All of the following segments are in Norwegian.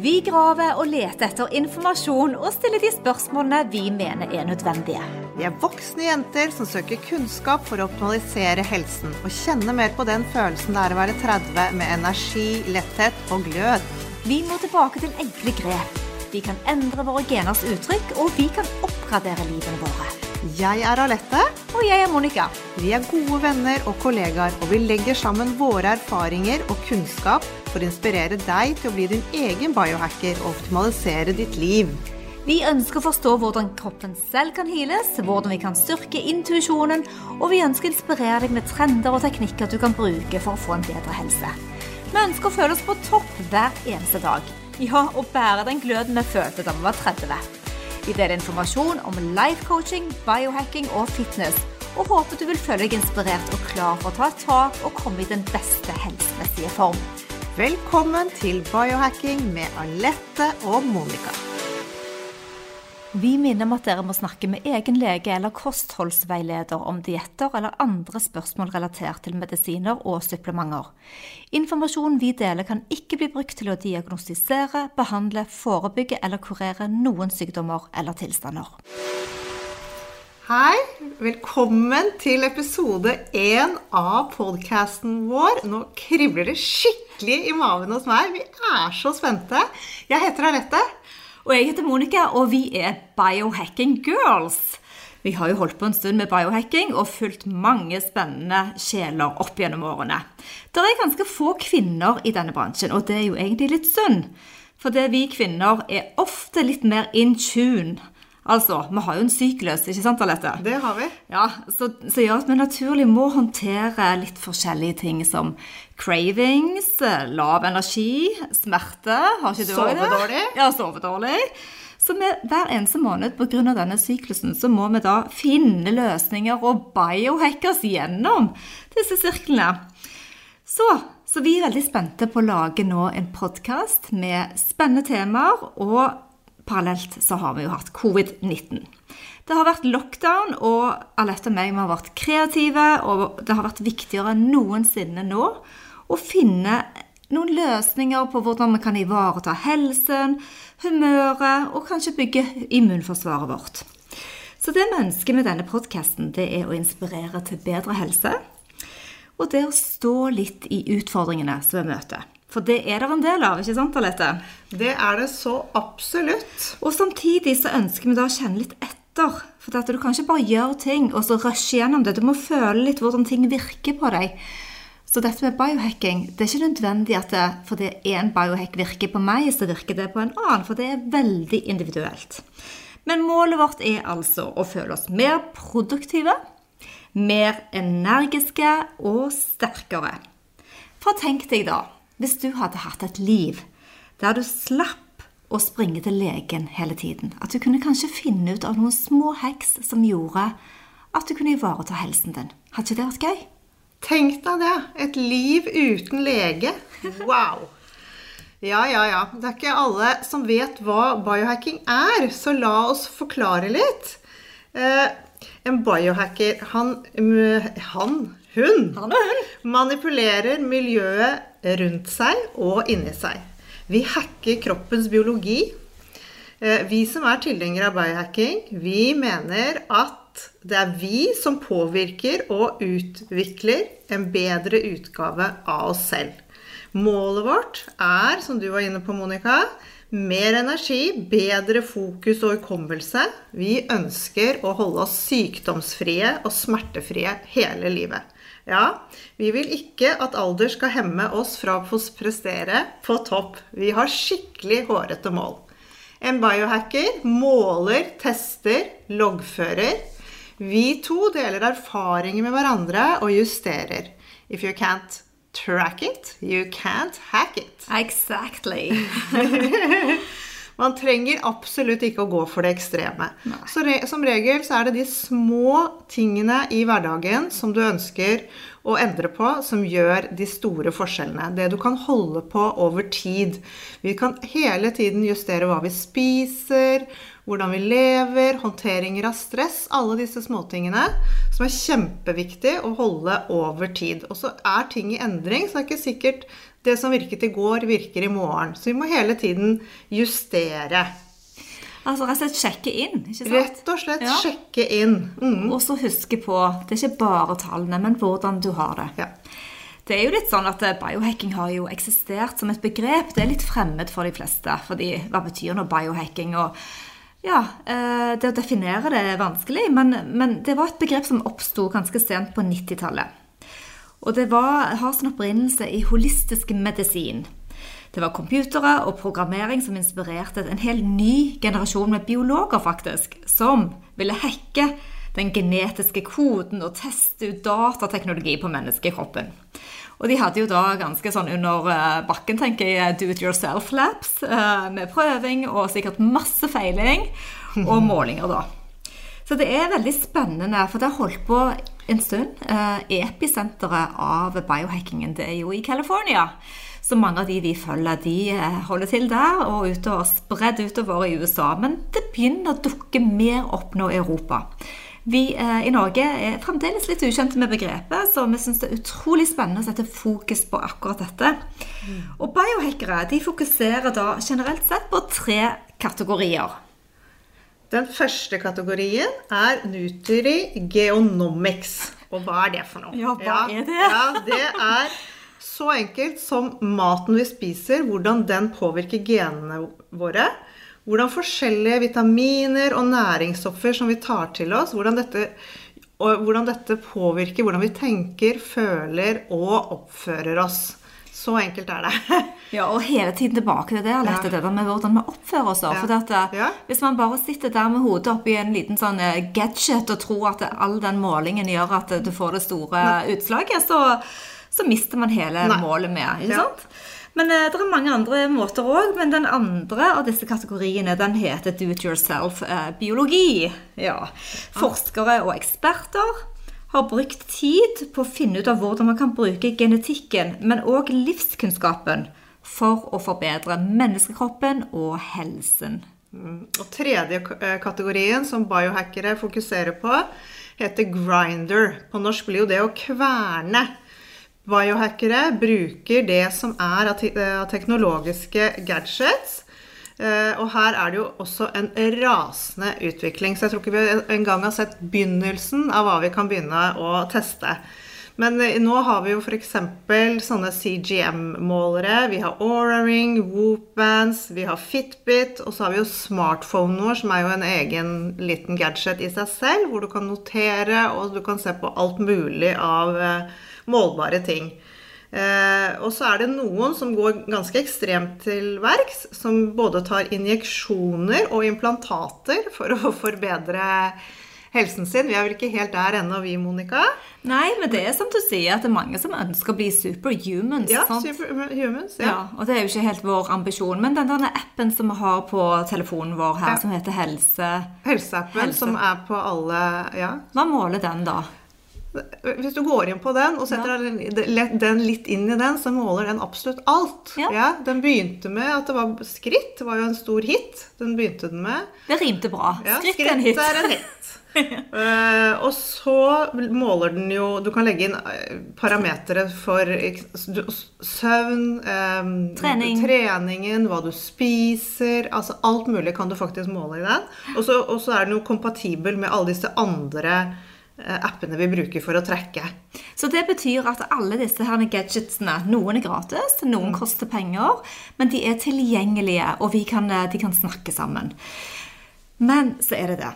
Vi graver og leter etter informasjon og stiller de spørsmålene vi mener er nødvendige. Vi er voksne jenter som søker kunnskap for å optimalisere helsen og kjenne mer på den følelsen det er å være 30 med energi, letthet og glød. Vi må tilbake til enkle grep. Vi kan endre våre geners uttrykk, og vi kan oppgradere livene våre. Jeg er Alette. Og jeg er Monica. Vi er gode venner og kollegaer, og vi legger sammen våre erfaringer og kunnskap for å inspirere deg til å bli din egen biohacker og optimalisere ditt liv. Vi ønsker å forstå hvordan kroppen selv kan heales, hvordan vi kan styrke intuisjonen, og vi ønsker å inspirere deg med trender og teknikker du kan bruke for å få en bedre helse. Vi ønsker å føle oss på topp hver eneste dag. Ja, og bære den gløden vi følte da vi var 30. Vi deler informasjon om life coaching, biohacking og fitness, og håper du vil føle deg inspirert og klar for å ta et tak og komme i den beste helsemessige form. Velkommen til Biohacking med Alette og Monica. Vi minner om at dere må snakke med egen lege eller kostholdsveileder om dietter eller andre spørsmål relatert til medisiner og supplementer. Informasjonen vi deler kan ikke bli brukt til å diagnostisere, behandle, forebygge eller kurere noen sykdommer eller tilstander. Hei, velkommen til episode én av podkasten vår. Nå kribler det skikkelig i maven hos meg. Vi er så spente. Jeg heter Anette. Og jeg heter Monica, og vi er Biohacking Girls. Vi har jo holdt på en stund med biohacking og fulgt mange spennende sjeler opp gjennom årene. Det er ganske få kvinner i denne bransjen, og det er jo egentlig litt synd. Det vi kvinner er ofte litt mer in tune Altså, vi har jo en syklus, ikke sant, Alette? Det har vi. Ja, Så, så gjør at vi naturlig må håndtere litt forskjellige ting som cravings, lav energi, smerte Har ikke du òg det? dårlig. Ja, sove dårlig. Så med hver eneste måned pga. denne syklusen så må vi da finne løsninger og biohacke oss gjennom disse sirklene. Så, så vi er veldig spente på å lage nå en podkast med spennende temaer. og parallelt så har vi jo hatt covid-19. Det har vært lockdown, og Alette og meg har vært kreative. Og det har vært viktigere enn noensinne nå å finne noen løsninger på hvordan vi kan ivareta helsen, humøret og kanskje bygge immunforsvaret vårt. Så det vi ønsker med denne podkasten, det er å inspirere til bedre helse. Og det å stå litt i utfordringene som vi møter. For det er det en del av, ikke sant, Alette? Det er det så absolutt. Og samtidig så ønsker vi da å kjenne litt etter. For at du kan ikke bare gjøre ting og så rushe gjennom det. Du må føle litt hvordan ting virker på deg. Så dette med biohacking, det er ikke nødvendig at det, fordi én biohack virker på meg, så virker det på en annen. For det er veldig individuelt. Men målet vårt er altså å føle oss mer produktive, mer energiske og sterkere. For tenk deg da hvis du hadde hatt et liv der du slapp å springe til legen hele tiden, at du kunne kanskje finne ut av noen små heks som gjorde at du kunne ivareta helsen din. Hadde ikke det vært gøy? Tenk deg det. Et liv uten lege. Wow. Ja, ja, ja. Det er ikke alle som vet hva biohacking er, så la oss forklare litt. Eh, en biohacker, han, han hun, Han hun. manipulerer miljøet rundt seg og inni seg. Vi hacker kroppens biologi. Eh, Vi som er tilhengere av biohacking, vi mener at det er vi som påvirker og utvikler en bedre utgave av oss selv. Målet vårt er, som du var inne på, Monica, mer energi, bedre fokus og hukommelse. Vi ønsker å holde oss sykdomsfrie og smertefrie hele livet. Ja, vi vil ikke at alder skal hemme oss fra å prestere på topp. Vi har skikkelig hårete mål. En biohacker måler, tester, loggfører. Vi to deler erfaringer med hverandre og justerer. If you can't track it, you can't hack it. Exactly. Man trenger absolutt ikke å gå for det ekstreme. Så re som regel så er det de små tingene i hverdagen som du ønsker å endre på, som gjør de store forskjellene. Det du kan holde på over tid. Vi kan hele tiden justere hva vi spiser, hvordan vi lever, håndteringer av stress. Alle disse småtingene som er kjempeviktig å holde over tid. Og så er ting i endring, så det er ikke sikkert Det som virket i går, virker i morgen. Så vi må hele tiden justere. Altså rett og slett sjekke inn, ikke sant? Rett og slett Ja. sjekke inn. Mm. Og så huske på, det er ikke bare tallene, men hvordan du har det. Ja. Det er jo litt sånn at eh, biohacking har jo eksistert som et begrep. Det er litt fremmed for de fleste. fordi hva betyr nå biohacking? Og ja, eh, det å definere det er vanskelig, men, men det var et begrep som oppsto ganske sent på 90-tallet. Og det var, har sin opprinnelse i holistisk medisin. Det var computere og programmering som inspirerte en hel ny generasjon med biologer, faktisk, som ville hacke den genetiske koden og teste ut datateknologi på menneskekroppen. Og de hadde jo da ganske sånn under eh, bakken, tenker jeg, do it yourself-labs eh, med prøving og sikkert masse feiling og målinger, da. Så det er veldig spennende, for det har holdt på en stund. Eh, episenteret av biohackingen det er jo i California. Så mange av de vi følger, de eh, holder til der og utover, spredd utover i USA. Men det begynner å dukke mer opp nå i Europa. Vi eh, i Norge er fremdeles litt ukjente med begrepet, så vi syns det er utrolig spennende å sette fokus på akkurat dette. Og biohackere de fokuserer da generelt sett på tre kategorier. Den første kategorien er Nutri Geonomics. Og hva er det for noe? Ja, hva er det? Ja, det er så enkelt som maten vi spiser, hvordan den påvirker genene våre. Hvordan forskjellige vitaminer og næringsstoffer som vi tar til oss, hvordan dette, hvordan dette påvirker hvordan vi tenker, føler og oppfører oss. Så enkelt er det. Ja, og hele tiden tilbake til det, Alette, Ja. det med hvordan vi oppfører oss. Ja. For at, eh, Ja. Hvis man bare sitter der med hodet oppi en liten sånn eh, gadget og tror at all den målingen gjør at du får det store utslaget, så, så mister man hele Nei. målet med. ikke Ja. sant? Men eh, det er mange andre måter òg. Men den andre av disse kategoriene den heter do it yourself-biologi. ja. Forskere og eksperter har brukt tid på å finne ut av hvordan man kan bruke genetikken, men òg livskunnskapen, for å forbedre menneskekroppen og helsen. Og tredje eh, kategorien som biohackere fokuserer på, heter grinder. På norsk blir jo det å kverne. Biohackere bruker det som er av te- av teknologiske gadgets. eh, Og her er det jo også en rasende utvikling. Så jeg tror ikke vi engang har sett begynnelsen av hva vi kan begynne å teste. Men eh, nå har vi jo f.eks. sånne CGM-målere. Vi har Aura-ring, Whoop-bands, vi har Fitbit, og så har vi jo smartphonen vår, som er jo en egen liten gadget i seg selv, hvor du kan notere, og du kan se på alt mulig av eh, målbare ting. Eh, og så er det noen som går ganske ekstremt til verks, som både tar injeksjoner og implantater for å forbedre helsen sin. Vi er vel ikke helt der ennå, vi, Monica? Nei, men det er som du sier, at det er mange som ønsker å bli superhumans. Ja, sant? superhumans. Ja. Ja. og det er jo ikke helt vår ambisjon. Men den denne appen som vi har på telefonen vår her, Ja. som heter Helse Helseappen Helse. som er på alle Ja. Hva måler den, da? Hvis du går inn på den og setter den- den litt inn i den, så måler den absolutt alt. Ja. Den begynte med at det var skritt. Det var jo en stor hit. Den begynte den med. Det rimte bra. Ja, Skritt er en hit. er en hit. uh, og så måler den jo Du kan legge inn eh, parametere for søvn, um, Trening. treningen, hva du spiser Altså alt mulig kan du faktisk måle i den. Og så er den jo kompatibel med alle disse andre appene vi bruker for å trekke. Så det betyr at alle disse her gadgetsene, noen er gratis, Mm. noen koster penger, men de er tilgjengelige, og vi kan, de kan snakke sammen. Men så er det det.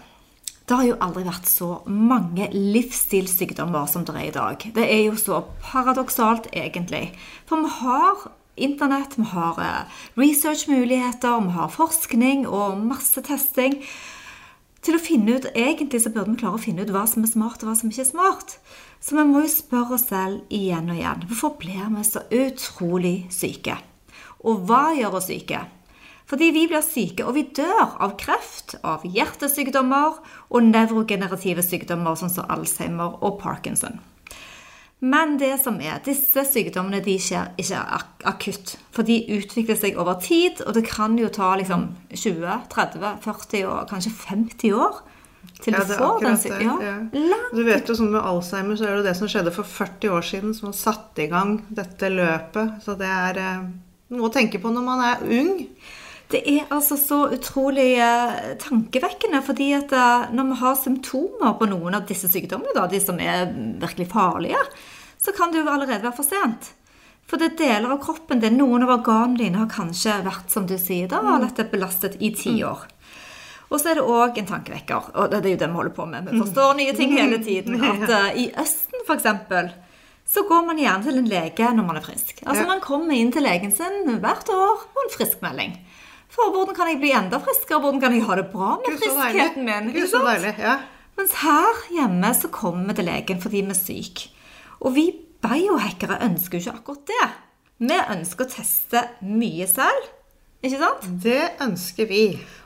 Det har jo aldri vært så mange livsstilssykdommer som det er i dag. Det er jo så paradoksalt, egentlig. For vi har internett, vi har eh, researchmuligheter, vi har forskning og masse testing til å finne ut Egentlig så burde vi klare å finne ut hva som er smart, og hva som ikke er smart. Så vi må jo spørre oss selv igjen og igjen. Hvorfor blir vi så utrolig syke? Og hva gjør oss syke? Fordi vi blir syke, og vi dør av kreft, av hjertesykdommer og nevrogenerative sykdommer sånn som Alzheimer og Parkinson. Men det som er, disse sykdommene de skjer ikke ak akutt. For de utvikler seg over tid, og det kan jo ta liksom 20, 30, 40 og kanskje 50 år til Ja, du det får den Ja, ja. Du vet jo sånn med Alzheimer, så er det det som skjedde for 40 år siden, som har satt i gang dette løpet. Så det er eh, noe å tenke på når man er ung. Det er altså så utrolig eh, tankevekkende, fordi at eh, når vi har symptomer på noen av disse sykdommene, da, de som er virkelig farlige, så kan det jo allerede være for sent. For det er deler av kroppen din, noen av organene dine har kanskje vært, som du sier, da, har lett belastet i ti år. Og så er det òg en tankevekker, og det er jo det vi holder på med. Vi forstår nye ting hele tiden. At uh, i Østen, f.eks., så går man gjerne til en lege når man er frisk. Altså Man kommer inn til legen sin hvert år på en friskmelding. For hvordan kan jeg bli enda friskere? Hvordan kan jeg ha det bra med friskheten min? Gud, så deilig. Ja. Mens her hjemme så kommer vi til legen fordi vi er syke. Og vi biohackere ønsker jo ikke akkurat det. Vi ønsker å teste mye selv. Ikke sant? Det ønsker vi.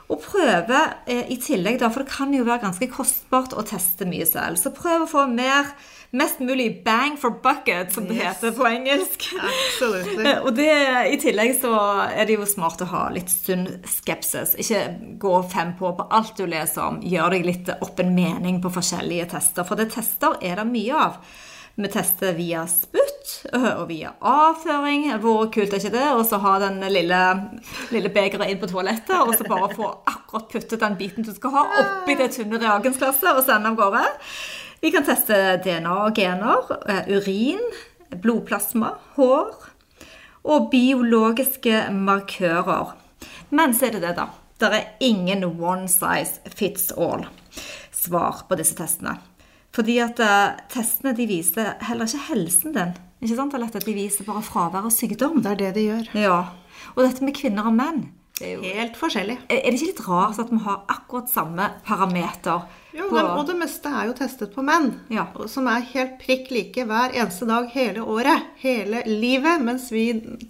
Og prøve eh, i tillegg, da, for det kan jo være ganske kostbart å teste mye selv. Så prøv å få mer, mest mulig bang for bucket, som det Yes. heter på engelsk. Og det, I tillegg så er det jo smart å ha litt sunn skepsis. Ikke gå fem på på alt du leser om. Gjør deg litt opp en mening på forskjellige tester. For det tester er det mye av. Vi tester via spytt øh, og via avføring. Hvor kult er ikke det? Og så ha den lille, lille begeret inn på toalettet, og så bare få akkurat puttet den biten du skal ha, oppi det tynne reagensglasset og sende av gårde. Vi kan teste DNA og gener, eh, urin, blodplasma, hår og biologiske markører. Men så er det det, da. Det er ingen one size fits all svar på disse testene. Fordi at uh, testene de viser heller ikke helsen din. Ikke sant, Alette? De viser bare fravær av sykdom. Det er det de gjør. Ja. Og dette med kvinner og menn det er, jo, Helt forskjellig. er det ikke litt rart at vi har akkurat samme parameter? Jo, på- men, og det meste er jo testet på menn. Ja. Som er helt prikk like hver eneste dag hele året. Hele livet. Mens vi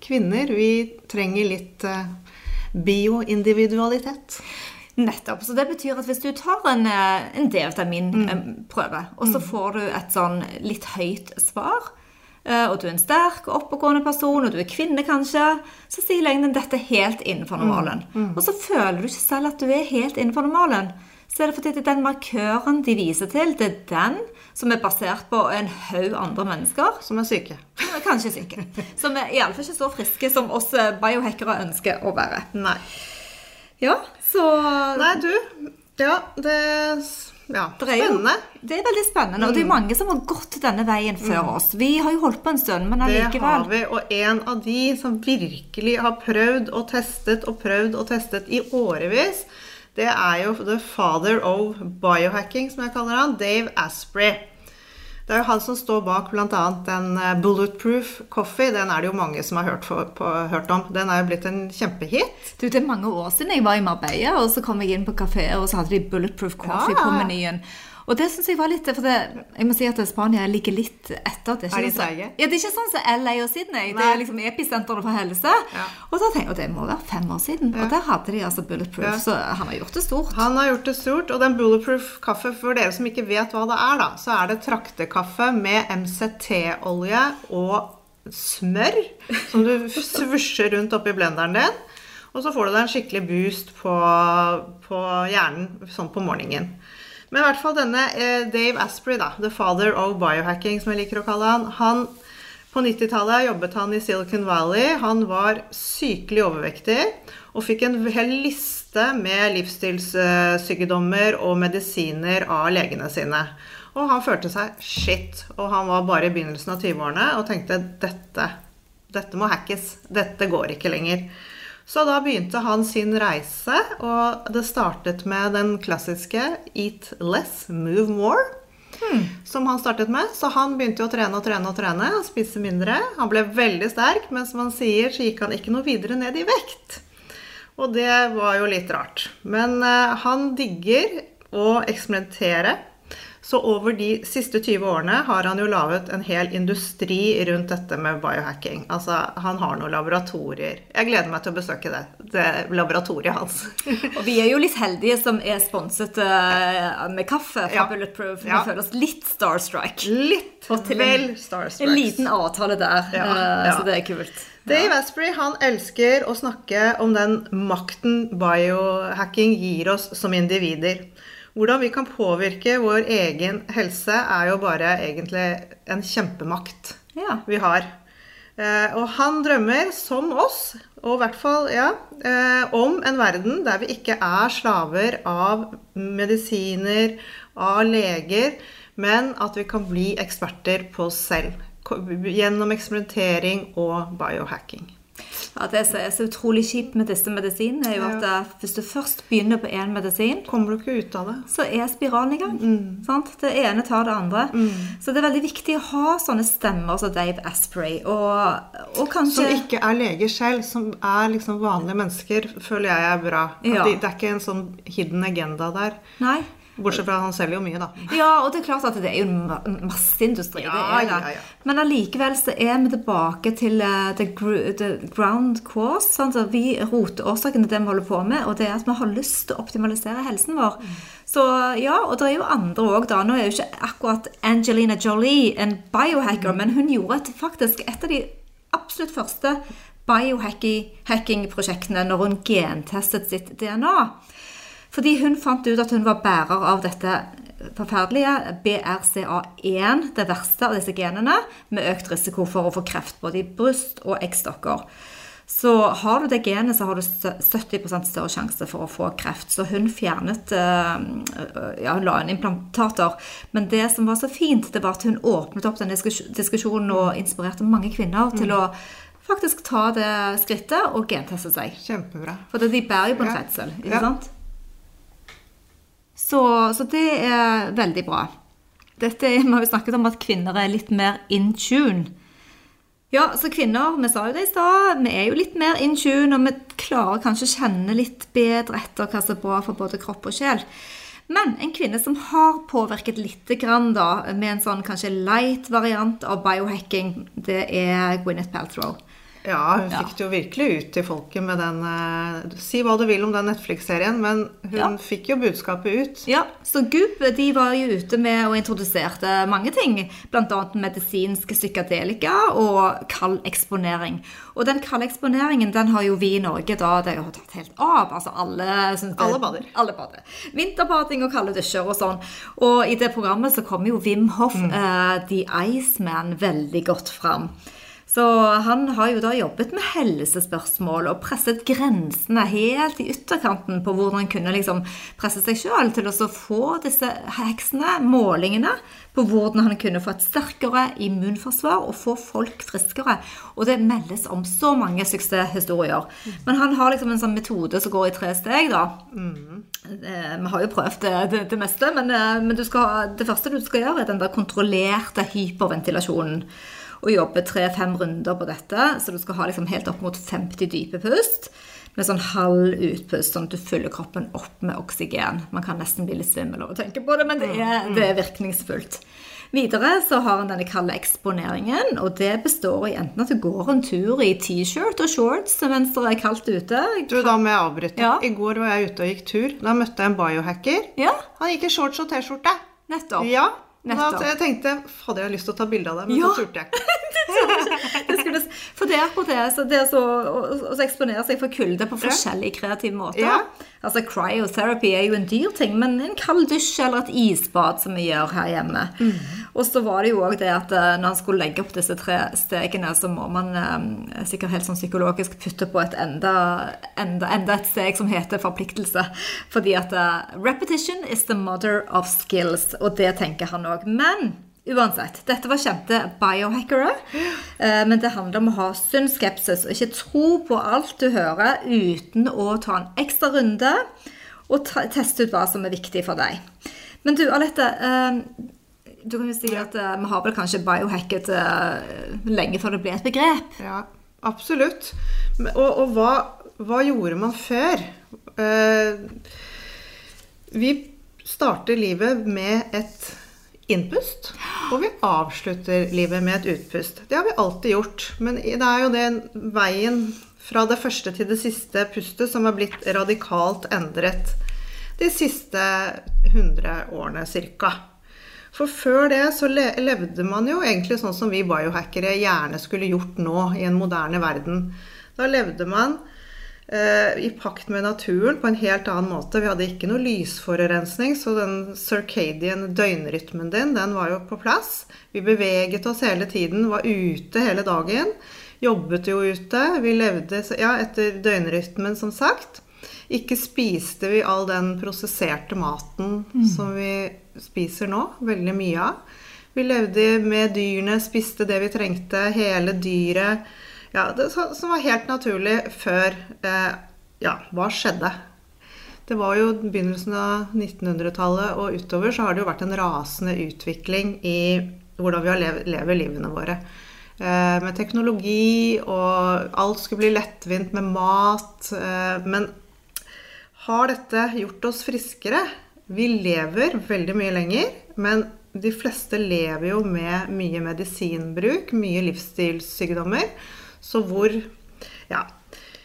kvinner, vi trenger litt uh, bioindividualitet. Nettopp. Så det betyr at hvis du tar en, eh, en D-vitaminprøve, og så får du et sånn litt høyt svar, eh, og du er en sterk og oppegående person, og du er kvinne kanskje, så sier legen din dette helt innenfor normalen. Og så føler du ikke selv at du er helt innenfor normalen. Så er det fordi det er den markøren de viser til, det er den som er basert på en haug andre mennesker Som er syke. som er kanskje syke. Som er iallfall ikke så friske som oss eh, biohackere ønsker å være. Nei. Ja, så Nei, du. Ja, det Ja, Det er jo- spennende. Det er veldig spennende, og det er mange som har gått denne veien før oss. Vi har jo holdt på en stund, men allikevel. Det har vi. Og en av de som virkelig har prøvd og testet og prøvd og testet i årevis, det er jo the father of biohacking, som jeg kaller han, Dave Asprey. Det er jo han som står bak bl.a. den eh, Bulletproof Coffee. Den er det jo mange som har hørt, for, på, hørt om. Den er jo blitt en kjempehit. Du, det er mange år siden jeg var i Marbella, og så kom jeg inn på kafeer, og så hadde de Bulletproof Coffee Ja. på menyen. Og det synes jeg var litt For det, jeg må si at Spania ligger litt etter. Det Er de sånn som- Ja, det er ikke sånn som LA og Sydney. Det er liksom episenteret for helse. Ja. Og jeg, og det må være fem år siden. Og der hadde de altså Bulletproof. Ja. Så han har gjort det stort. Han har gjort det stort, og den Bulletproof kaffe, for dere som ikke vet hva det er, da, så er det traktekaffe med MCT-olje og smør som du svusjer rundt oppi blenderen din. Og så får du deg en skikkelig boost på, på hjernen sånn på morgenen. Men i hvert fall denne eh, Dave Asprey, da, the father of biohacking, som jeg liker å kalle han, han på 90-tallet jobbet han i Silicon Valley. Han var sykelig overvektig og fikk en hel liste med livsstilssykdommer og medisiner av legene sine. Og han følte seg shit, og han var bare i begynnelsen av 20-årene og tenkte dette, dette må hackes. Dette går ikke lenger. Så da begynte han sin reise, og det startet med den klassiske Eat less, move more som han startet med. Så han begynte å trene og trene og trene og spise mindre. Han ble veldig sterk, men som han sier, så gikk han ikke noe videre ned i vekt. Og det var jo litt rart. Men uh, han digger å eksperimentere. Så over de siste 20 årene har han jo laget en hel industri rundt dette med biohacking. Altså, han har noen laboratorier. Jeg gleder meg til å besøke det, det laboratoriet hans. Og vi er jo litt heldige som er sponset eh, med kaffe fra Ja. Bulletproof. Vi Ja. føler oss litt starstruck. Litt vel starstruck. En liten avtale der, Ja, ja. så det er kult. Dave Asprey han elsker å snakke om den makten biohacking gir oss som individer. Hvordan vi kan påvirke vår egen helse, er jo bare egentlig en kjempemakt Ja. vi har. Eh, og han drømmer, som oss, og i hvert fall ja, eh, om en verden der vi ikke er slaver av medisiner, av leger, men at vi kan bli eksperter på oss selv. Gjennom eksperimentering og biohacking. Ja, det som er så utrolig kjipt med disse medisinene, er jo at ja. hvis du først begynner på én medisin, Kommer du ikke ut av det? så er spiralen i gang. Mm. Sant? Det ene tar det andre. Så det er veldig viktig å ha sånne stemmer som Dave Asprey, og, og kanskje Som ikke er leger selv, som er liksom vanlige mennesker, føler jeg er bra. Ja. de, det er ikke en sånn hidden agenda der. Nei. Bortsett fra han selger jo mye, da. Ja, og det er klart at det er jo en ma- masseindustri. Ja, det er det. ja, ja. Men allikevel så er vi tilbake til eh, the, the ground course. Sant? Så vi Roteårsaken til det vi holder på med, og det er at vi har lyst til å optimalisere helsen vår. Så ja, og det er jo andre òg, da. Nå er jo ikke akkurat Angelina Jolie en biohacker, men hun gjorde et, faktisk et av de absolutt første biohacking-prosjektene når hun gentestet sitt DNA. Fordi hun fant ut at hun var bærer av dette forferdelige BRCA1, det verste av disse genene, med økt risiko for å få kreft både i bryst og eggstokker. Så har du det genet, så har du 70 større sjanse for å få kreft. Så hun fjernet eh, Ja, hun la inn implantater. Men det som var så fint, det var at hun åpnet opp den diskusjonen og inspirerte mange kvinner til å faktisk ta det skrittet og genteste seg. Kjempebra. For de bærer jo på en redsel, ikke Ja. sant? Så, så det er veldig bra. Dette, er- Vi har jo snakket om at kvinner er litt mer in tune. Ja, så kvinner, vi sa jo det i stad, vi er jo litt mer in tune, og vi klarer kanskje å kjenne litt bedre etter hva som er bra for både kropp og sjel. Men en kvinne som har påvirket litt grann da, med en sånn kanskje light variant av biohacking, det er Gwyneth Paltrow. Ja, hun fikk det jo virkelig ut til folket med den eh, Si hva du vil om den Netflix-serien, men hun Ja. fikk jo budskapet ut. Ja, så Goop de var jo ute med og introduserte mange ting. Bl.a. medisinsk psykadelika og kald eksponering. Og den kalde eksponeringen den har jo vi i Norge da det har tatt helt av. Altså alle det- Alle bader. Alle bader. Vinterbading og kalde dusjer og sånn. Og i det programmet så kommer jo Wim Hof, eh, The Iceman, veldig godt fram. Så han har jo da jobbet med helsespørsmål og presset grensene helt i ytterkanten på hvordan han kunne liksom presse seg sjøl til å få disse heksene, målingene, på hvordan han kunne få et sterkere immunforsvar og få folk friskere. Og det meldes om så mange suksesshistorier. Men han har liksom en sånn metode som går i tre steg, da. Eh, Vi har jo prøvd det, det, det meste, men, eh, men du skal, det første du skal gjøre, er den der kontrollerte hyperventilasjonen. Og jobbe tre-fem runder på dette, så du skal ha liksom helt opp mot 50 dype pust. Med sånn halv utpust, sånn at du fyller kroppen opp med oksygen. Man kan nesten bli litt svimmel av å tenke på det, men det er, det er virkningsfullt. Videre så har han denne kalde eksponeringen, og det består i enten at du går en tur i T-shirt og shorts mens det er kaldt ute. Du, da må jeg avbryte. Ja. I går var jeg ute og gikk tur. Da møtte jeg en biohacker. Ja, Han gikk i shorts og T-skjorte. nettopp. Ja. Da Nettopp. jeg tenkte hadde jeg lyst til å ta bilde av det, men Ja. så turte jeg ikke. Det skulle, for det er akkurat det. Så det å eksponere seg for kulde på forskjellige kreative måter. Ja. Altså Cryotherapy er jo en dyr ting, men en kald dusj eller et isbad som vi gjør her hjemme. Og så var det jo òg det at eh, når han skulle legge opp disse tre stegene, så må man eh, sikkert helt sånn psykologisk putte på et enda, enda, enda et steg som heter forpliktelse. Fordi at eh, repetition is the mother of skills, og det tenker han òg. Men Uansett, dette var kjente biohackere, eh, men det handler om å ha sunn skepsis og ikke tro på alt du hører uten å ta en ekstra runde og teste ut hva som er viktig for deg. Men du, Alette, eh, du kan jo si at eh, vi har vel kanskje biohacket lenge før det ble et begrep. Ja, absolutt. Og, og hva, hva gjorde man før? Vi starter livet med et innpust, og vi avslutter livet med et utpust. Det har vi alltid gjort. Men det er jo den veien fra det første til det siste pustet som har blitt radikalt endret de siste 100 årene cirka. For før det så levde man jo egentlig sånn som vi biohackere gjerne skulle gjort nå i en moderne verden. Da levde man i pakt med naturen på en helt annen måte. Vi hadde ikke noe lysforurensning, så den circadian døgnrytmen din, den var jo på plass. Vi beveget oss hele tiden, var ute hele dagen. Jobbet jo ute. Vi levde ja, etter døgnrytmen, som sagt. Ikke spiste vi all den prosesserte maten mm. som vi spiser nå. Veldig mye av. Vi levde med dyrene, spiste det vi trengte, hele dyret. Ja, det, som var helt naturlig før eh, Ja, hva skjedde? Det var jo begynnelsen av 1900-tallet, og utover så har det jo vært en rasende utvikling i hvordan vi lever, lever livene våre. Eh, med teknologi, og alt skulle bli lettvint med mat. Eh, men har dette gjort oss friskere? Vi lever veldig mye lenger, men de fleste lever jo med mye medisinbruk, mye livsstilssykdommer. Så hvor ja,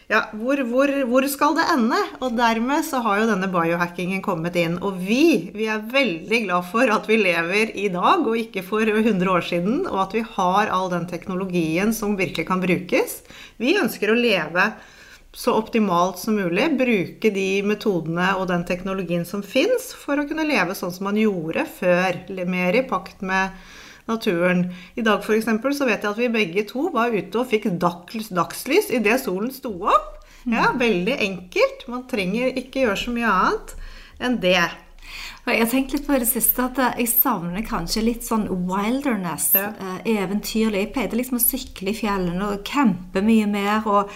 ja, hvor, hvor, hvor, skal det ende? Og dermed så har jo denne biohackingen kommet inn. Og vi, vi er veldig glad for at vi lever i dag og ikke for 100 år siden, og at vi har all den teknologien som virkelig kan brukes. Vi ønsker å leve så optimalt som mulig. Bruke de metodene og den teknologien som fins, for å kunne leve sånn som man gjorde før. Mer i pakt med naturen. I dag f.eks. så vet jeg at vi begge to var ute og fikk dagslys idet solen sto opp. Ja, mm. Veldig enkelt. Man trenger ikke gjøre så mye annet enn det. Jeg har tenkt litt på det siste at jeg savner kanskje litt sånn wilderness. Ja. Eh, eventyrlig. Jeg pleide liksom å sykle i fjellene og campe mye mer. og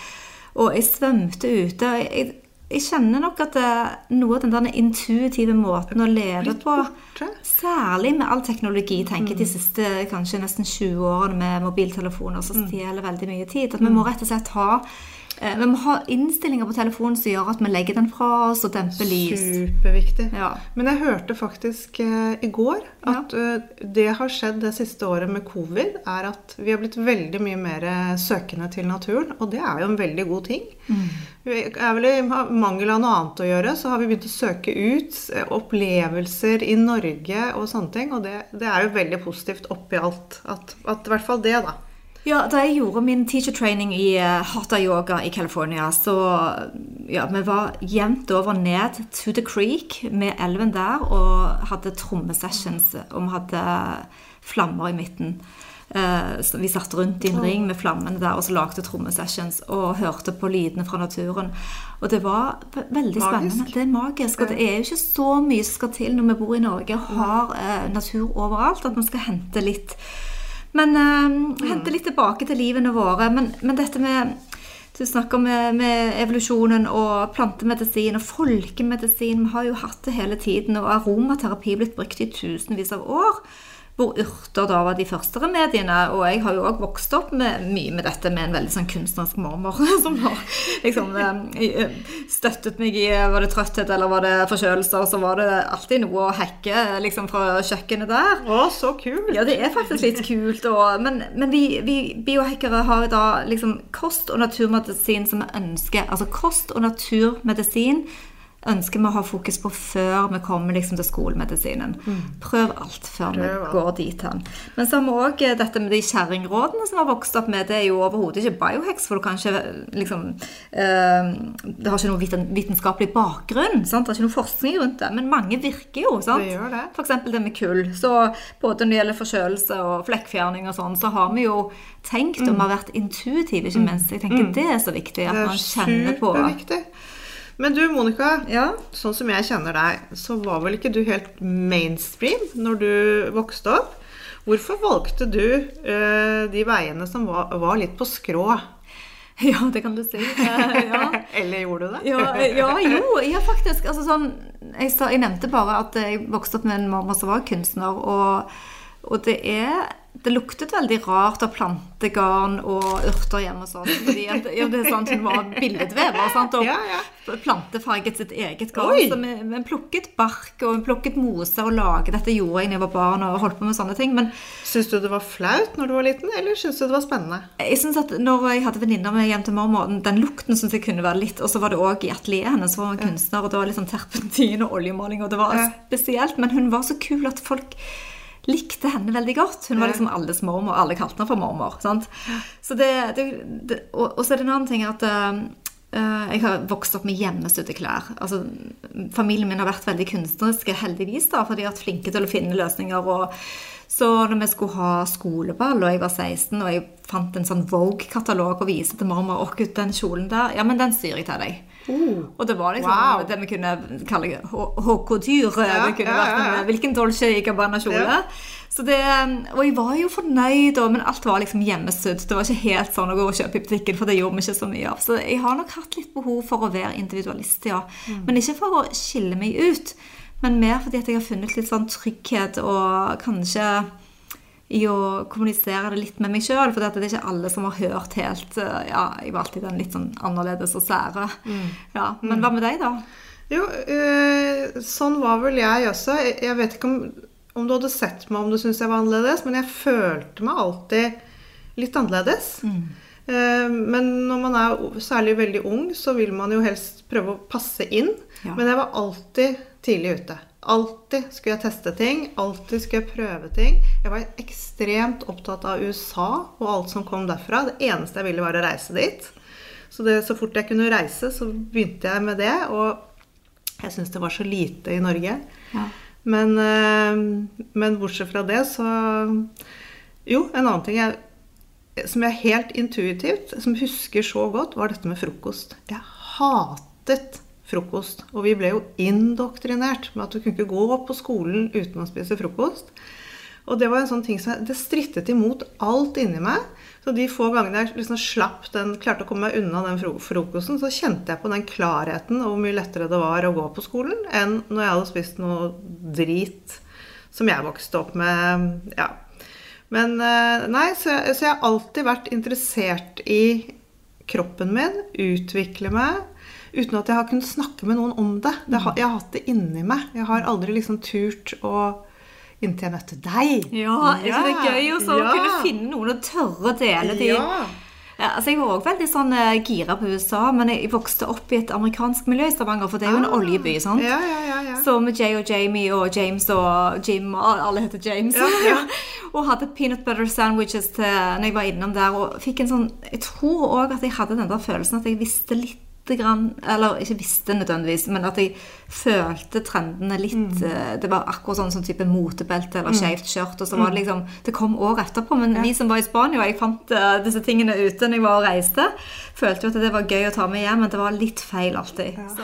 og jeg svømte ute. Jeg, jeg kjenner nok at det, noe av den der intuitive måten å leve på Særlig med all teknologi, tenker jeg, de mm. siste kanskje nesten 20 årene med mobiltelefoner som mm. stjeler veldig mye tid. At vi må mm. rett og slett ha Eh, vi må ha innstillinger på telefonen som gjør at vi legger den fra oss og demper lys. Superviktig. Ja. Men jeg hørte faktisk eh, i går at ja. uh, det har skjedd det siste året med covid, er at vi har blitt veldig mye mer søkende til naturen. Og det er jo en veldig god ting. Mm. Er vel I mangel av noe annet å gjøre, så har vi begynt å søke ut opplevelser i Norge og sånne ting. Og det, det er jo veldig positivt oppi alt. At, at i hvert fall det, da. Ja, Da jeg gjorde min teacher training i uh, Hatha Yoga i California, så ja, vi var jevnt over ned to the creek med elven der og hadde trommesessions. Og vi hadde flammer i midten. Uh, vi satt rundt i en ring med flammene der og så lagde trommesessions og hørte på lydene fra naturen. Og det var veldig spennende. Magisk. Det er magisk. Og det er jo ikke så mye som skal til når vi bor i Norge og har uh, natur overalt, at man skal hente litt men uh, hente litt tilbake til livene våre. Men, men dette med du snakker med, med, evolusjonen og plantemedisin og folkemedisin. Vi har jo hatt det hele tiden, og aromaterapi blitt brukt i tusenvis av år hvor urter da var de første remediene. Og jeg har jo òg vokst opp med, mye med dette med en veldig sånn kunstnerisk mormor som har liksom eh, støttet meg i Var det trøtthet eller var det forkjølelser? så var det alltid noe å hekke liksom fra kjøkkenet der. Å, så kult! Ja, det er faktisk litt kult. Og, men, men vi, vi biohackere har da liksom kost og naturmedisin som vi ønsker. Altså kost og naturmedisin ønsker vi å ha fokus på før vi kommer liksom til skolemedisinen. Mm. Prøv alt før Prøv. vi går dit hen. Men så har vi òg eh, dette med de kjerringrådene som har vokst opp med. Det er jo overhodet ikke biohex, for du kan ikke liksom øh, Det har ikke noen vitenskapelig bakgrunn. Sant? Det er ikke noe forskning rundt det. Men mange virker jo. sant? Det gjør det. F.eks. det med kull. Så både når det gjelder forkjølelse og flekkfjerning og sånn, så har vi jo tenkt, og vi har vært intuitive, ikke mm. minst. Jeg tenker mm. det er så viktig at man kjenner på Det er superviktig. Men du Monica, ja. sånn som jeg kjenner deg, så var vel ikke du helt mainstream når du vokste opp? Hvorfor valgte du uh, de veiene som var, var, litt på skrå? Ja, det kan du si. Uh, ja. Eller gjorde du det? ja, ja, jo. Ja, faktisk. Altså, sånn, jeg, jeg, nevnte bare at jeg vokste opp med en mamma som var kunstner. og, og det er det luktet veldig rart av plantegarn og urter hjemme hos oss. Fordi at, ja, det er sant, hun var billedvever sant? og ja, ja. plantefarget sitt eget garn. Så vi, vi, plukket bark og vi plukket moser og laget dette gjorde jeg da jeg var barn og holdt på med sånne ting. Men Syns du det var flaut når du var liten, eller syns du det var spennende? Jeg synes at når jeg hadde venninner med hjem til mormor, den lukten syns jeg kunne være litt Og så var det òg i atelieret hennes, hun var kunstner, og det var litt sånn terpentin og oljemaling, og det var spesielt. Men hun var så kul at folk likte henne veldig godt. Hun var liksom alles mormor. Alle kalte henne for mormor. sant? Så det, det, det, og, og, så er det en annen ting at uh, Jeg har vokst opp med hjemmestudde klær. Altså, familien min har vært veldig kunstneriske, heldigvis, da, for de har vært flinke til å finne løsninger. og så når vi skulle ha skoleball, og jeg var 16, og jeg fant en sånn Vogue-katalog og viste til mormor og gud, den kjolen der, ja, men den syr jeg til deg. Og det var liksom Wow. det vi kunne kalle haute-couture. Ja, det kunne ja, vært en hvilken Dolce Gabbana-kjole. Ja. Så det, og jeg var jo fornøyd, men alt var liksom hjemmesydd. Det var ikke helt sånn å gå og kjøpe i butikken, for det gjorde vi ikke så mye av. Så jeg har nok hatt litt behov for å være individualist, ja. Mm. Men ikke for å skille meg ut, men mer fordi jeg har funnet litt sånn trygghet og kanskje i å kommunisere det litt med meg sjøl. For det er ikke alle som har hørt helt eh, Ja, jeg var alltid den litt sånn annerledes og sære. Mm. Ja, men hva med deg, da? Jo, øh, sånn var vel jeg også. Jeg, vet ikke om, om du hadde sett meg om du syntes jeg var annerledes, men jeg følte meg alltid litt annerledes. Eh, men når man er særlig veldig ung, så vil man jo helst prøve å passe inn. Ja. Men jeg var alltid tidlig ute. Alltid skulle jeg teste ting. Alltid skulle jeg prøve ting. Jeg var ekstremt opptatt av USA og alt som kom derfra. Det eneste jeg ville, var å reise dit. Så, det, så fort jeg kunne reise, så begynte jeg med det. Og jeg syns det var så lite i Norge. Ja. Men, eh, men bortsett fra det, så Jo, en annen ting jeg, som jeg helt intuitivt som husker så godt, var dette med frokost. Jeg hatet frokost. Og vi ble jo indoktrinert med at du kunne ikke gå på skolen uten å spise frokost. Og det var en sånn ting som det strittet imot alt inni meg. Så de få gangene jeg liksom slapp den, klarte å komme meg unna den frokosten, så kjente jeg på den klarheten og hvor mye lettere det var å gå på skolen enn når jeg hadde spist noe drit som jeg vokste opp med. Ja. Men eh, nei, så, jeg- så jeg har alltid vært interessert i kroppen min, utvikle meg, uten at jeg har kunnet snakke med noen om det. det har, jeg har hatt det inni meg. Jeg har aldri liksom turt å Inntil jeg møtte deg. Ja, ja. ikke det gøy også, å kunne finne noen å tørre å dele de Ja. Ja, altså Jeg var også veldig sånn eh, gira på USA, men jeg vokste opp i et amerikansk miljø i Stavanger, for det er jo en Ah. oljeby. sant? Ja, ja, ja, ja. Så med Jay og Jamie og James og Jim og Alle heter James. Ja, ja. og hadde peanut butter sandwiches til når jeg var innom der. Og fikk en sånn Jeg tror òg at jeg hadde den der følelsen at jeg visste litt grann, Eller ikke visste nødvendigvis, men at jeg følte trendene litt Mm. eh, Det var akkurat sånn sånn type motebelte eller skeivt skjørt. Og så var det liksom Det kom år etterpå. Men vi som var i Spania, jeg fant eh, disse tingene ute når jeg var og reiste, følte jo at det var gøy å ta med hjem, men det var litt feil alltid. Så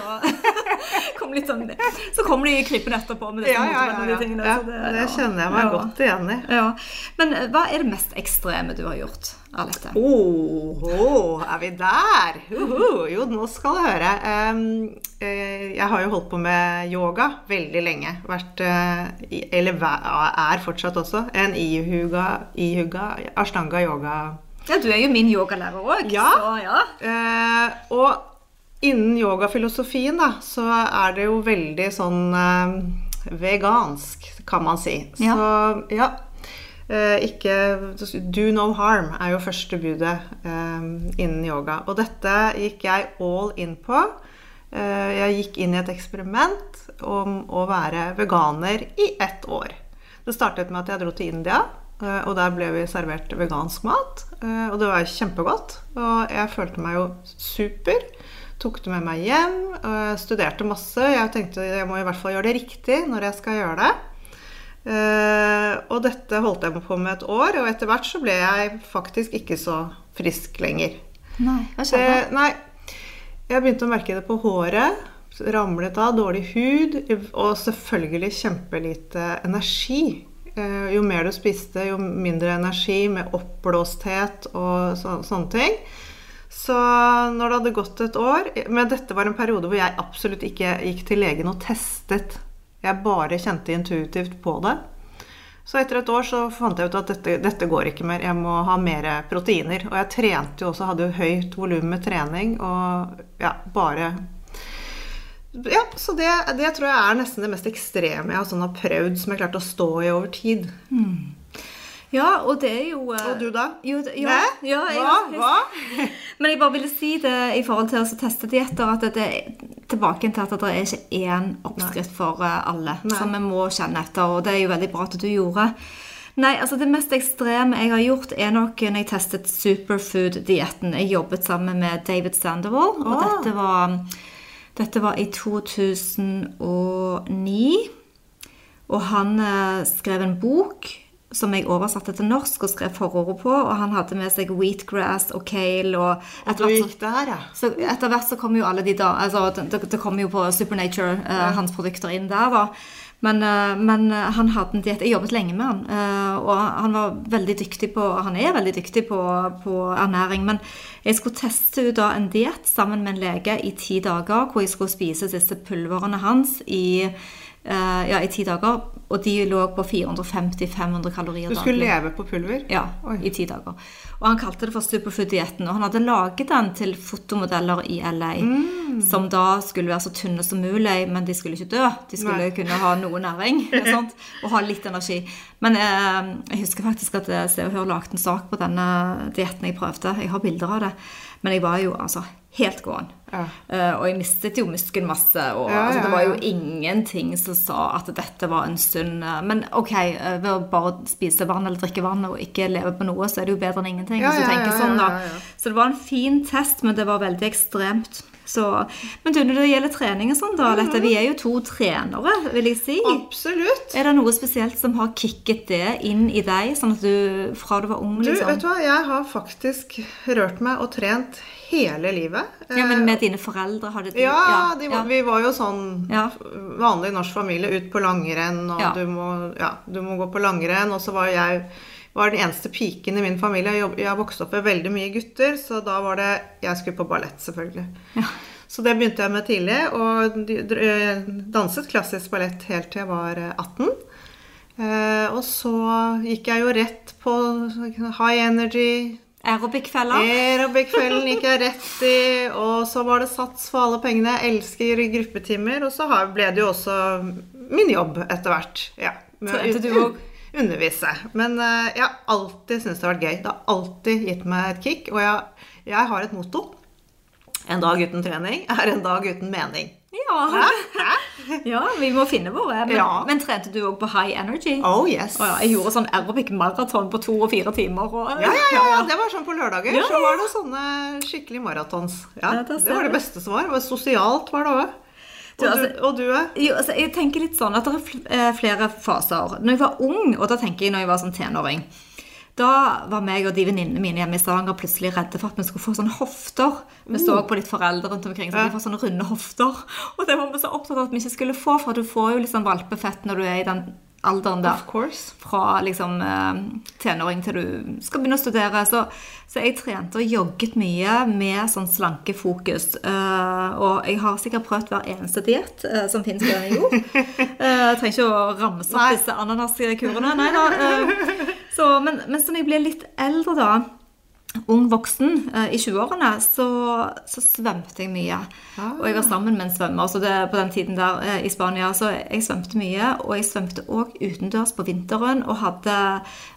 kom litt sånn Så kom de krypende etterpå med disse Ja, ja, ja, ja. tingene. ja. så Det ja. kjenner jeg meg Ja. godt igjen i. Ja. Men eh, hva er det mest ekstreme du har gjort, Arlette? Oh, oh, er vi der? Uhu. Jo, nå skal du høre. Um, uh, jeg har jo holdt på med yoga veldig lenge. Vært, uh, i- eller er fortsatt også, en ihuga, ihuga ashtanga yoga. Ja, du er jo min yogalærer òg. Ja. Så ja. Eh, og innen yogafilosofien da, så er det jo veldig sånn vegansk, kan man si. Ja. Så ja. Eh, ikke Do no harm er jo første budet eh, innen yoga. Og dette gikk jeg all in på. Eh, jeg gikk inn i et eksperiment om å være veganer i ett år. Det startet med at jeg dro til India, eh, og der ble vi servert vegansk mat. eh, Og det var kjempegodt. Og jeg følte meg jo super. Tok det med meg hjem, studerte masse. Jeg tenkte jeg må i hvert fall gjøre det riktig når jeg skal gjøre det. Eh, og dette holdt jeg på med et år, og etter hvert så ble jeg faktisk ikke så frisk lenger. Nei, hva Det, skjedde? nei, jeg begynte å merke det på håret. Ramlet av, dårlig hud og selvfølgelig kjempelite energi. Eh, Jo mer du spiste, jo mindre energi med oppblåsthet og så, sånne ting. Så når det hadde gått et år Men dette var en periode hvor jeg absolutt ikke gikk til legen og testet. Jeg bare kjente intuitivt på det. Så etter et år så fant jeg ut at dette, dette går ikke mer. Jeg må ha mer proteiner. Og jeg trente jo også, hadde jo høyt volum med trening og ja, bare Ja, så det, det tror jeg er nesten det mest ekstreme jeg har, sånn, har prøvd, som jeg klarte å stå i over tid. Ja, og det er jo eh, Og du, da? Jo, ja, Hæ? ja, jeg, Hva? Hva? Men jeg bare ville si det i forhold til å teste dietter, at det er tilbake til at det er ikke én oppskrift for eh, alle Nei. som vi må kjenne etter, og det er jo veldig bra at du gjorde. Nei, altså det mest ekstreme jeg har gjort, er nok når jeg testet superfood-dietten. Jeg jobbet sammen med David Sandoval, og dette var, dette var i 2009. Og han eh, skrev en bok som jeg oversatte til norsk og skrev forordet på. Og han hadde med seg wheatgrass og kale. Og etter hvert så der, ja. så etter hvert så kom jo alle de da altså Det, det kom jo på Supernature, eh, hans produkter inn der, da. Men, uh, men eh, han hadde en diett Jeg jobbet lenge med han. uh, og han var veldig dyktig på Han er veldig dyktig på, på ernæring. Men jeg skulle teste ut da en diett sammen med en lege i ti dager, hvor jeg skulle spise disse pulverene hans i, ja, i ti dager. Og de lå på 450-500 kalorier Du skulle daglig. leve på pulver? Ja, Oi. i ti dager. Og han kalte det for Superfood-dietten. Og han hadde laget den til fotomodeller i LA, Mm. som da skulle være så tynne som mulig, men de skulle ikke dø. De skulle Nei. kunne ha noe næring og, sånt, og ha litt energi. Men eh, jeg husker faktisk at eh, Se og Hør lagde en sak på denne dietten jeg prøvde. Jeg har bilder av det. Men jeg var jo altså helt gåen. Ja. Uh, og jeg mistet jo muskelmasse. Og Ja, altså, ja, det var jo ingenting som sa at dette var en sunn uh, Men ok, uh, ved å bare spise vann eller drikke vann og ikke leve på noe, så er det jo bedre enn ingenting. Ja, sånn. Så det var en fin test, men det var veldig ekstremt. Så, men du, når det gjelder trening og sånn, da, Mhm. Lette, vi er jo to trenere, vil jeg si. Absolutt. Er det noe spesielt som har kicket det inn i deg, sånn at du fra du var ung, Liksom? Du, vet du hva, jeg har faktisk rørt meg og trent hele livet. Ja, men med dine foreldre har det Ja, de, ja. vi var jo sånn Ja. vanlig norsk familie ut på langrenn, og Ja. du, må, ja, du må gå på langrenn. Og så var jeg var den eneste piken i min familie. Jeg, har vokst opp med veldig mye gutter, så da var det Jeg skulle på ballett, selvfølgelig. Så det begynte jeg med tidlig, og danset klassisk ballett helt til jeg var eh, 18. Eh, og så gikk jeg jo rett på high energy, Aerobic-fella? Aerobic-kvelden gikk jeg rett i, og så var det sats for alle pengene. Jeg elsker gruppetimer, og så ble det jo også min jobb etter hvert. Ja, med du også? Undervise. Men eh, jeg har alltid syntes det har vært gøy. Det har alltid gitt meg et kick, og jeg, jeg har et motto. En dag uten trening er en dag uten mening. Ja. Ja, vi må finne våre. Men, Ja. men trente du òg på high energy? Oh yes. Og ja, jeg gjorde sånn aerobic maraton på to og fire timer. Og, Ja, ja, det var sånn på lørdager. Så var det sånne skikkelig maratons. Det var det beste som var. Var Sosialt var det òg. Du, altså- du- og du er? Jo, altså, jeg tenker litt sånn at det er eh, flere faser. Når jeg var ung, og da tenker jeg når jeg var sånn tenåring Da var meg og de venninnene mine hjemme i Stavanger plutselig redde for at vi skulle få sånne hofter. Vi så på litt foreldre rundt omkring så de får sånne runde hofter. Og det var vi så opptatt av at vi ikke skulle få, for du får jo litt sånn valpefett når du er i den alderen der. Of fra liksom eh, tenåring til du skal begynne å studere. Så, så jeg trente og jogget mye med sånn slankefokus. Uh, og jeg har sikkert prøvd hver eneste diett uh, som fins på denne jord. Uh, jeg trenger ikke å ramse opp disse ananaskurene. Nei da. Uh, så, men, men som jeg ble litt eldre, da ung voksen eh, i 20-årene, så, så svømte jeg mye. Og jeg var sammen med en svømmer så det, på den tiden der eh, i Spania. Så jeg svømte mye, og jeg svømte òg utendørs på vinteren og hadde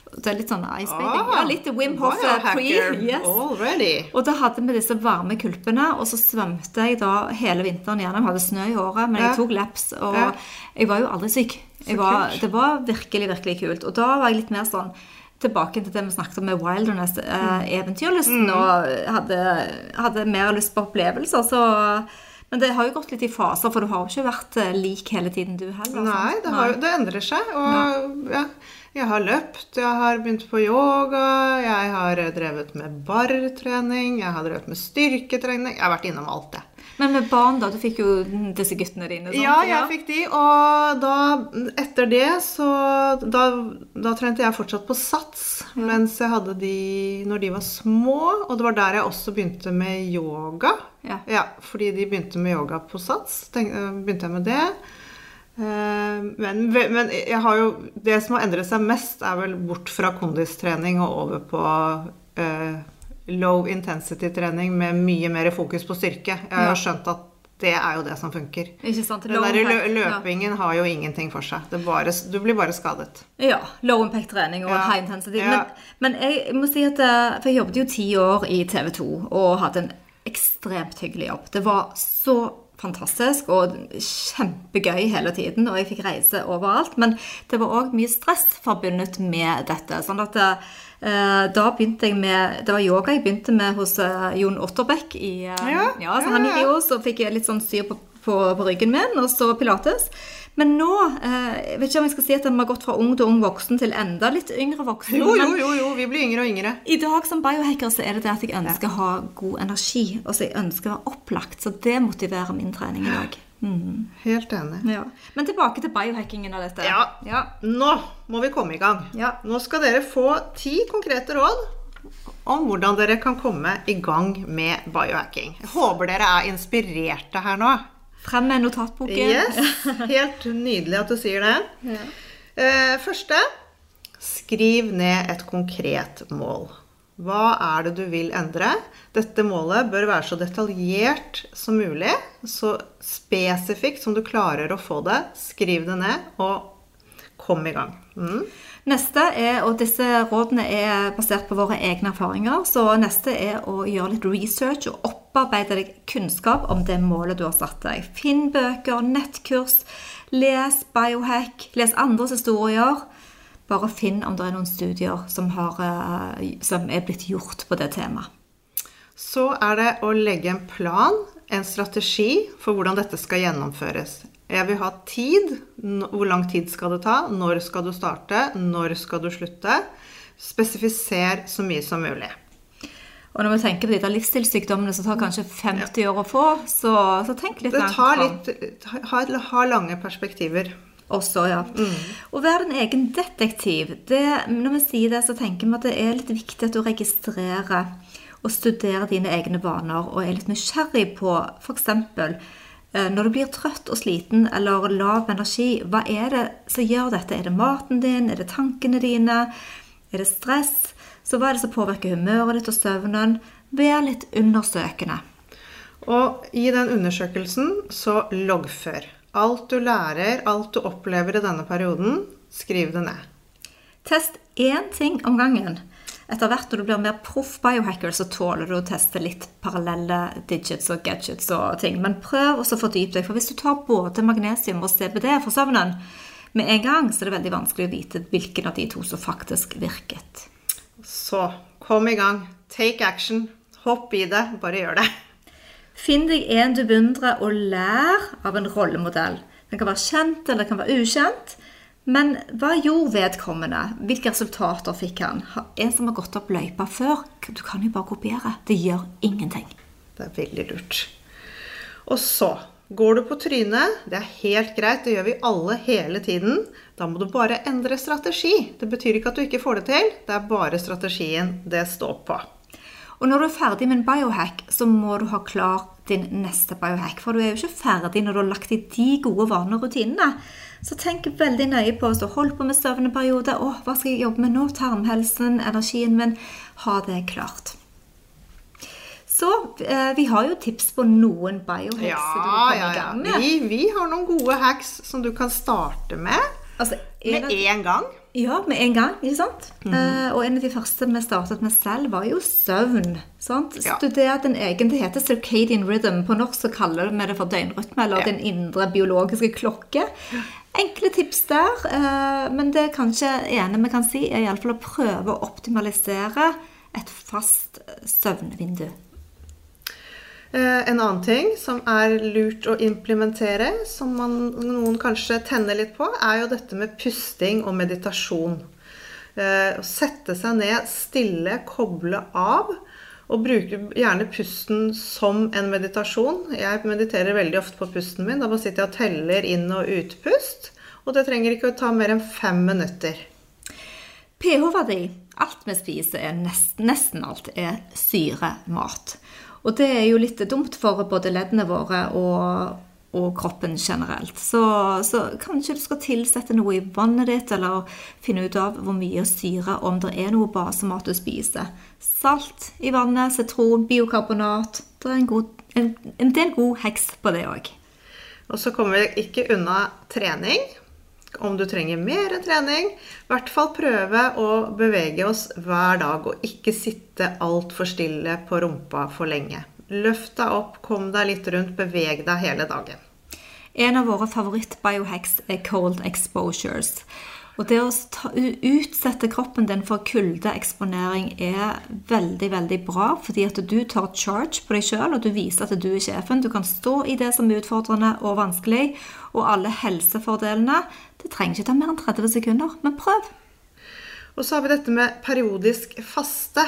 det er litt sånn ice bathing. ja, litt Wim Hoff eh, pre. Yes. already. Og da hadde vi disse varme kulpene, og så svømte jeg da hele vinteren gjennom. Hadde snø i håret, men jeg tok laps, og Ja. jeg var jo aldri syk. Var, det var virkelig, virkelig kult. Og da var jeg litt mer sånn Tilbake til det vi snakket om med wilderness, eh, Mm. og hadde, hadde mer lyst på opplevelser. Så Men det har jo gått litt i faser, for du har jo ikke vært eh, lik hele tiden, du heller. Nei, det, har, det endrer seg. Og ja, jeg har løpt, jeg har begynt på yoga, jeg har drevet med bartrening, jeg har drevet med styrketrening. Jeg har vært innom alt, det. Men med barn, da? Du fikk jo disse guttene dine. sant? Ja, jeg fikk de, og da, etter det så da, da trente jeg fortsatt på sats mens jeg hadde de når de var små. Og det var der jeg også begynte med yoga. Ja. fordi de begynte med yoga på sats. Tenk, øh, begynte jeg med det. Eh, Men, men jeg har jo, det som har endret seg mest, er vel bort fra kondistrening og over på eh, low intensity-trening med mye mer fokus på styrke. Jeg har Ja. skjønt at det er jo det som funker. Den der lø impact, ja. løpingen har jo ingenting for seg. Det bare, du blir bare skadet. Ja. Low impact-trening og Ja. high intensity. Ja. Men, men jeg må si at eh, For jeg jobbet jo ti år i TV 2 og hadde en ekstremt hyggelig jobb. Det var så fantastisk og kjempegøy hele tiden, og jeg fikk reise overalt. Men det var òg mye stress forbundet med dette. sånn at eh, da begynte jeg med Det var yoga jeg begynte med hos eh, Jon Otterbekk i eh, Ja, ja, så han i jo, så fikk jeg litt sånn styr på, på, på ryggen min, og så pilates. Men nå eh, Jeg vet ikke om jeg skal si at vi har gått fra ung til ung voksen til enda litt yngre voksen. Jo, jo, jo, jo, vi blir yngre og yngre. i dag som biohacker så er det det at jeg ønsker å ha god energi. Og så jeg ønsker å være opplagt. Så det motiverer min trening i dag. Mm. Helt enig. Ja. Men tilbake til biohackingen av dette. Ja. ja. Nå må vi komme i gang. Ja. Nå skal dere få ti konkrete råd om hvordan dere kan komme i gang med biohacking. Jeg håper dere er inspirerte her nå. Frem med notatboken. Yes, Helt nydelig at du sier det. Eh, første skriv ned et konkret mål. Hva er det du vil endre? Dette målet bør være så detaljert som mulig. Så spesifikt som du klarer å få det. Skriv det ned, og kom i gang. Mm. Neste er, og disse rådene er basert på våre egne erfaringer, så neste er å gjøre litt research og opparbeide deg kunnskap om det målet du har satt deg. Finn bøker, nettkurs, les biohack, les andres historier. Bare finn om det er noen studier som, har, eh, som er blitt gjort på det temaet. Så er det å legge en plan, en strategi for hvordan dette skal gjennomføres. Jeg vil ha tid. Hvor lang tid skal det ta? Når skal du starte? Når skal du slutte? Spesifiser så mye som mulig. Og når vi tenker på de der livsstilssykdommene som tar kanskje 50 år å få, så, så tenk litt Det langt tar fram. ha, ha lange perspektiver. Også, ja. Å være din egen detektiv det, Når vi sier det, så tenker vi at det er litt viktig at du registrerer og studerer dine egne vaner og er litt nysgjerrig på f.eks. når du blir trøtt og sliten eller lav energi, hva er det som gjør dette? Er det maten din? Er det tankene dine? Er det stress? Så hva er det som påvirker humøret ditt og søvnen? Vær litt undersøkende. Og i den undersøkelsen så loggfør. Alt du lærer, alt du opplever i denne perioden, skriv det ned. Test én ting om gangen. Etter hvert når du blir mer proff biohacker, så tåler du å teste litt parallelle digits og gadgets og ting. Men prøv også å fordype deg, for hvis du tar både magnesium og CBD for søvnen med en gang, så er det veldig vanskelig å vite hvilken av de to som faktisk virket. Så kom i gang. Take action. Hopp i det. Bare gjør det. Finn deg en du beundrer, og lær av en rollemodell. Den kan være kjent, eller den kan være ukjent. Men hva gjorde vedkommende? Hvilke resultater fikk han? En som har gått opp løypa før? Du kan jo bare kopiere. Det gjør ingenting. Det er veldig lurt. Og så går du på trynet. Det er helt greit, det gjør vi alle hele tiden. Da må du bare endre strategi. Det betyr ikke at du ikke får det til, det er bare strategien det står på. Og når du er ferdig med en biohack, så må du ha klar din neste biohack. For du er jo ikke ferdig når du har lagt i de gode vanene og rutinene. Så tenk veldig nøye på har holdt på med søvneperiode. Å, hva skal jeg jobbe med nå? Tarmhelsen, energien min. Ha det klart. Så eh, vi har jo tips på noen biohacks Ja, du ja, ja. Vi, vi har noen gode hacks som du kan starte med Altså, med en gang. Ja, med en gang. ikke sant? Eh, og en av de første vi startet med selv, var jo søvn. sant? Ja. Studert en egen Det heter circadian rhythm. På norsk så kaller vi det for døgnrytme, eller Ja. den indre biologiske klokke. Enkle tips der. eh, men det kanskje ene vi kan si, er iallfall å prøve å optimalisere et fast søvnvindu. Eh, En annen ting som er lurt å implementere, som man, noen kanskje tenner litt på, er jo dette med pusting og meditasjon. Eh, Å sette seg ned stille, koble av, og bruke gjerne pusten som en meditasjon. Jeg mediterer veldig ofte på pusten min. Da bare sitter jeg og teller inn- og utpust. Og det trenger ikke å ta mer enn fem minutter. pH-verdi, alt vi spiser, er nesten, nesten alt, er syremat. Og det er jo litt dumt for både leddene våre og, og kroppen generelt. Så, så kanskje du skal tilsette noe i vannet ditt, eller finne ut av hvor mye syre, om det er noe basemat du spiser. Salt i vannet, sitron, biokarbonat. Det er en, god, en, en del god heks på det òg. Og så kommer vi ikke unna trening. Om du trenger mer trening. I hvert fall prøve å bevege oss hver dag og ikke sitte altfor stille på rumpa for lenge. Løft deg opp, kom deg litt rundt, beveg deg hele dagen. En av våre favoritt-biohacks er cold exposures. Og det å ta, utsette kroppen din for kuldeeksponering er veldig veldig bra, fordi at du tar charge på deg sjøl, og du viser at du er sjefen. Du kan stå i det som er utfordrende og vanskelig, og alle helsefordelene. Det trenger ikke ta mer enn 30 sekunder, men prøv. Og så har vi dette med periodisk faste.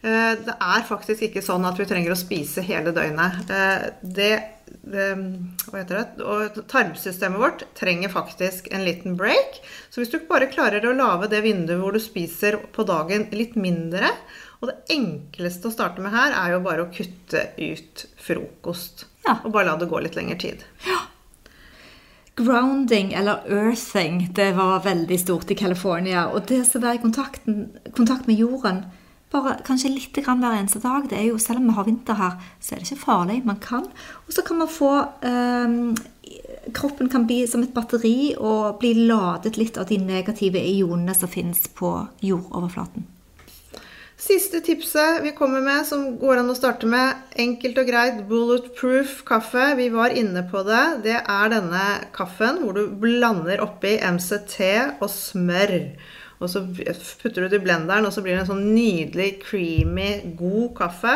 Eh, det er faktisk ikke sånn at vi trenger å spise hele døgnet. Eh, det, det, heter det? Og tarmsystemet vårt trenger faktisk en liten break. Så hvis du bare klarer å lage det vinduet hvor du spiser på dagen litt mindre Og det enkleste å starte med her er jo bare å kutte ut frokost. Ja. Og bare la det gå litt lengre tid. Grounding, eller earthing, det var veldig stort i California. Og det å være i kontakt med jorden bare kanskje litt grann hver eneste dag. Det er jo, Selv om vi har vinter her, så er det ikke farlig. Man kan. Og så kan man få um, Kroppen kan bli som et batteri og bli ladet litt av de negative ionene som finnes på jordoverflaten. Siste tipset vi kommer med, som går an å starte med, enkelt og greit, bulletproof kaffe. Vi var inne på det. Det er denne kaffen hvor du blander oppi MCT og smør. Og så putter du det i blenderen, og så blir det en sånn nydelig, creamy, god kaffe.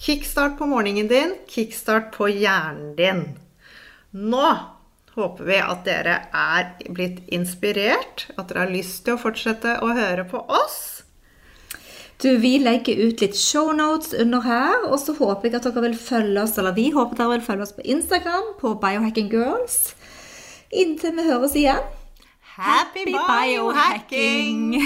Kickstart på morgenen din, kickstart på hjernen din. Nå håper vi at dere er blitt inspirert, at dere har lyst til å fortsette å høre på oss. Du, Vi legger ut litt shownotes under her, og så håper jeg at dere vil følge oss, eller vi håper dere vil følge oss på Instagram, på Biohacking Girls. Inntil vi høres igjen. Happy biohacking!